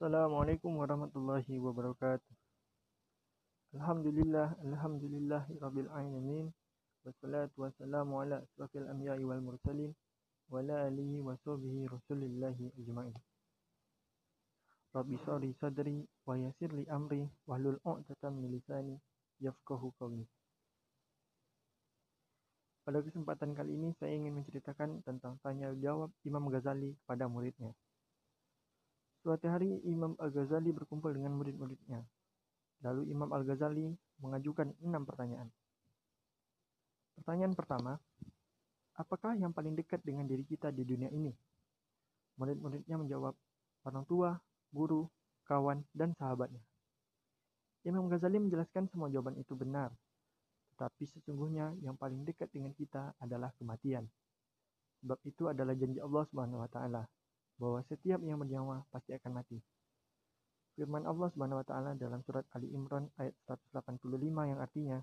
Assalamualaikum warahmatullahi wabarakatuh. Alhamdulillah, alhamdulillah rabbil alamin. Wassalatu wassalamu ala asrafil anbiya'i wal mursalin wa ala alihi wa sahbihi rasulillahi ajma'in. Rabbi sadri wa yassir li amri wahlul 'uqdatam min lisani yafqahu qawli. Pada kesempatan kali ini saya ingin menceritakan tentang tanya jawab Imam Ghazali kepada muridnya. Suatu hari Imam Al-Ghazali berkumpul dengan murid-muridnya. Lalu Imam Al-Ghazali mengajukan enam pertanyaan. Pertanyaan pertama, apakah yang paling dekat dengan diri kita di dunia ini? Murid-muridnya menjawab, orang tua, guru, kawan, dan sahabatnya. Imam Ghazali menjelaskan semua jawaban itu benar, tetapi sesungguhnya yang paling dekat dengan kita adalah kematian. Sebab itu adalah janji Allah taala bahwa setiap yang bernyawa pasti akan mati. Firman Allah Subhanahu wa taala dalam surat Ali Imran ayat 185 yang artinya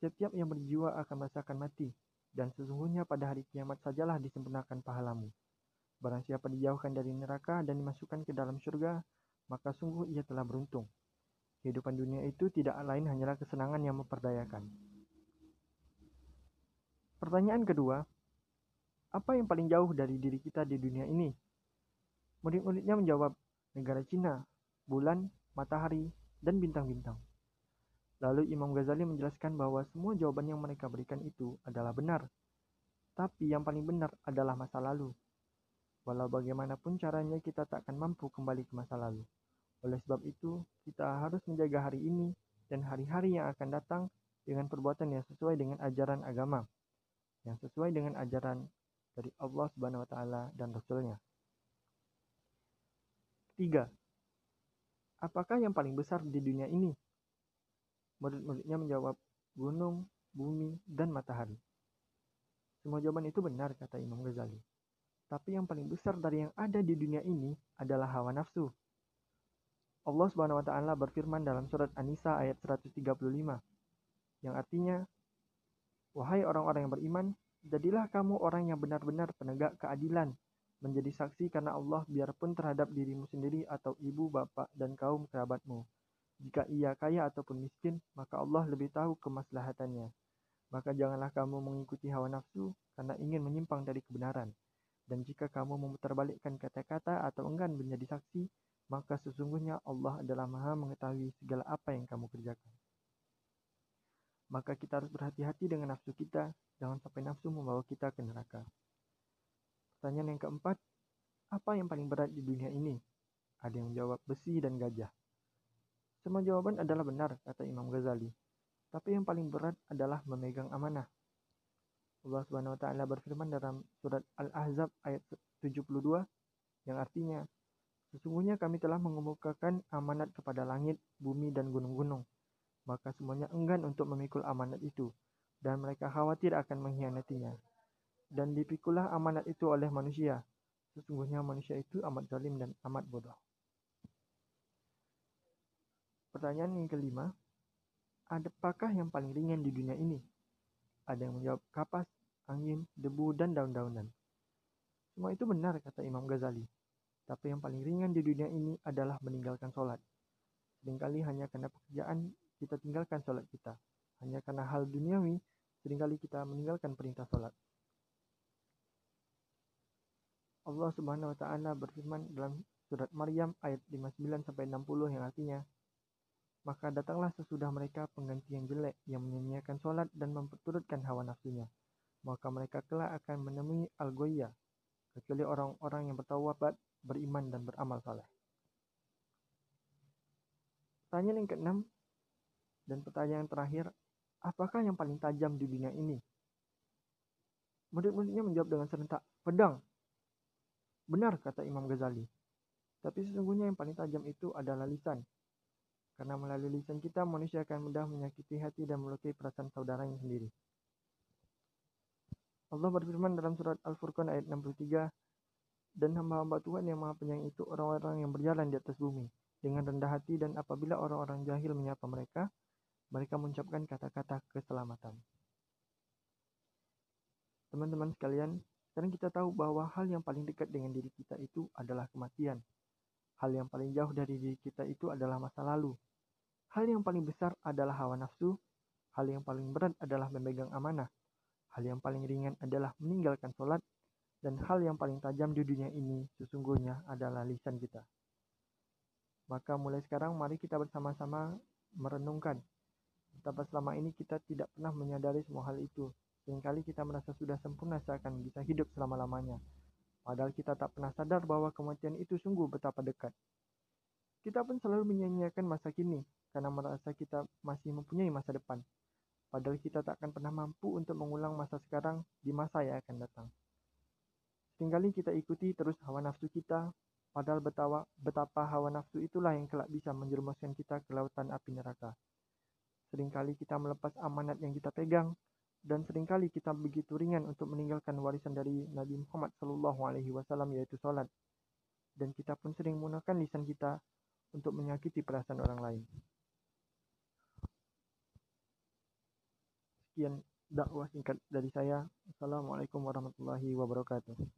setiap yang berjiwa akan merasakan mati dan sesungguhnya pada hari kiamat sajalah disempurnakan pahalamu. Barang siapa dijauhkan dari neraka dan dimasukkan ke dalam surga, maka sungguh ia telah beruntung. Kehidupan dunia itu tidak lain hanyalah kesenangan yang memperdayakan. Pertanyaan kedua, apa yang paling jauh dari diri kita di dunia ini? Murid-muridnya menjawab, negara Cina, bulan, matahari, dan bintang-bintang. Lalu Imam Ghazali menjelaskan bahwa semua jawaban yang mereka berikan itu adalah benar. Tapi yang paling benar adalah masa lalu. Walau bagaimanapun caranya kita tak akan mampu kembali ke masa lalu. Oleh sebab itu, kita harus menjaga hari ini dan hari-hari yang akan datang dengan perbuatan yang sesuai dengan ajaran agama, yang sesuai dengan ajaran dari Allah Subhanahu wa taala dan Rasulnya. Tiga, apakah yang paling besar di dunia ini? Murid-muridnya menjawab, gunung, bumi, dan matahari. Semua jawaban itu benar, kata Imam Ghazali. Tapi yang paling besar dari yang ada di dunia ini adalah hawa nafsu. Allah Subhanahu wa taala berfirman dalam surat An-Nisa ayat 135 yang artinya Wahai orang-orang yang beriman, jadilah kamu orang yang benar-benar penegak keadilan menjadi saksi karena Allah biarpun terhadap dirimu sendiri atau ibu, bapak, dan kaum kerabatmu. Jika ia kaya ataupun miskin, maka Allah lebih tahu kemaslahatannya. Maka janganlah kamu mengikuti hawa nafsu karena ingin menyimpang dari kebenaran. Dan jika kamu memutarbalikkan kata-kata atau enggan menjadi saksi, maka sesungguhnya Allah adalah maha mengetahui segala apa yang kamu kerjakan. Maka kita harus berhati-hati dengan nafsu kita, jangan sampai nafsu membawa kita ke neraka. Pertanyaan yang keempat, apa yang paling berat di dunia ini? Ada yang menjawab besi dan gajah. Semua jawaban adalah benar, kata Imam Ghazali. Tapi yang paling berat adalah memegang amanah. Allah Subhanahu wa taala berfirman dalam surat Al-Ahzab ayat 72 yang artinya Sesungguhnya kami telah mengemukakan amanat kepada langit, bumi, dan gunung-gunung. Maka semuanya enggan untuk memikul amanat itu, dan mereka khawatir akan mengkhianatinya dan dipikulah amanat itu oleh manusia. Sesungguhnya manusia itu amat zalim dan amat bodoh. Pertanyaan yang kelima, adakah yang paling ringan di dunia ini? Ada yang menjawab kapas, angin, debu, dan daun-daunan. Semua itu benar, kata Imam Ghazali. Tapi yang paling ringan di dunia ini adalah meninggalkan sholat. Seringkali hanya karena pekerjaan kita tinggalkan sholat kita. Hanya karena hal duniawi, sering kali kita meninggalkan perintah sholat. Allah Subhanahu wa taala berfirman dalam surat Maryam ayat 59 sampai 60 yang artinya maka datanglah sesudah mereka pengganti yang jelek yang menyanyiakan sholat dan memperturutkan hawa nafsunya. Maka mereka kelak akan menemui al-goya, kecuali orang-orang yang bertawabat, beriman dan beramal saleh. Pertanyaan yang keenam dan pertanyaan terakhir, apakah yang paling tajam di dunia ini? Murid-muridnya menjawab dengan serentak, pedang. Benar kata Imam Ghazali. Tapi sesungguhnya yang paling tajam itu adalah lisan. Karena melalui lisan kita manusia akan mudah menyakiti hati dan melukai perasaan saudaranya sendiri. Allah berfirman dalam surat Al-Furqan ayat 63, Dan hamba-hamba Tuhan yang maha penyayang itu orang-orang yang berjalan di atas bumi, dengan rendah hati dan apabila orang-orang jahil menyapa mereka, mereka mengucapkan kata-kata keselamatan. Teman-teman sekalian, sekarang kita tahu bahwa hal yang paling dekat dengan diri kita itu adalah kematian. Hal yang paling jauh dari diri kita itu adalah masa lalu. Hal yang paling besar adalah hawa nafsu. Hal yang paling berat adalah memegang amanah. Hal yang paling ringan adalah meninggalkan sholat. Dan hal yang paling tajam di dunia ini sesungguhnya adalah lisan kita. Maka mulai sekarang mari kita bersama-sama merenungkan betapa selama ini kita tidak pernah menyadari semua hal itu. Seringkali kita merasa sudah sempurna seakan bisa hidup selama-lamanya. Padahal kita tak pernah sadar bahwa kematian itu sungguh betapa dekat. Kita pun selalu menyanyiakan masa kini karena merasa kita masih mempunyai masa depan. Padahal kita tak akan pernah mampu untuk mengulang masa sekarang di masa yang akan datang. Seringkali kita ikuti terus hawa nafsu kita, padahal betapa, betapa hawa nafsu itulah yang kelak bisa menjerumuskan kita ke lautan api neraka. Seringkali kita melepas amanat yang kita pegang, dan sering kali kita begitu ringan untuk meninggalkan warisan dari Nabi Muhammad Sallallahu Alaihi Wasallam yaitu sholat. Dan kita pun sering menggunakan lisan kita untuk menyakiti perasaan orang lain. Sekian dakwah singkat dari saya. Assalamualaikum warahmatullahi wabarakatuh.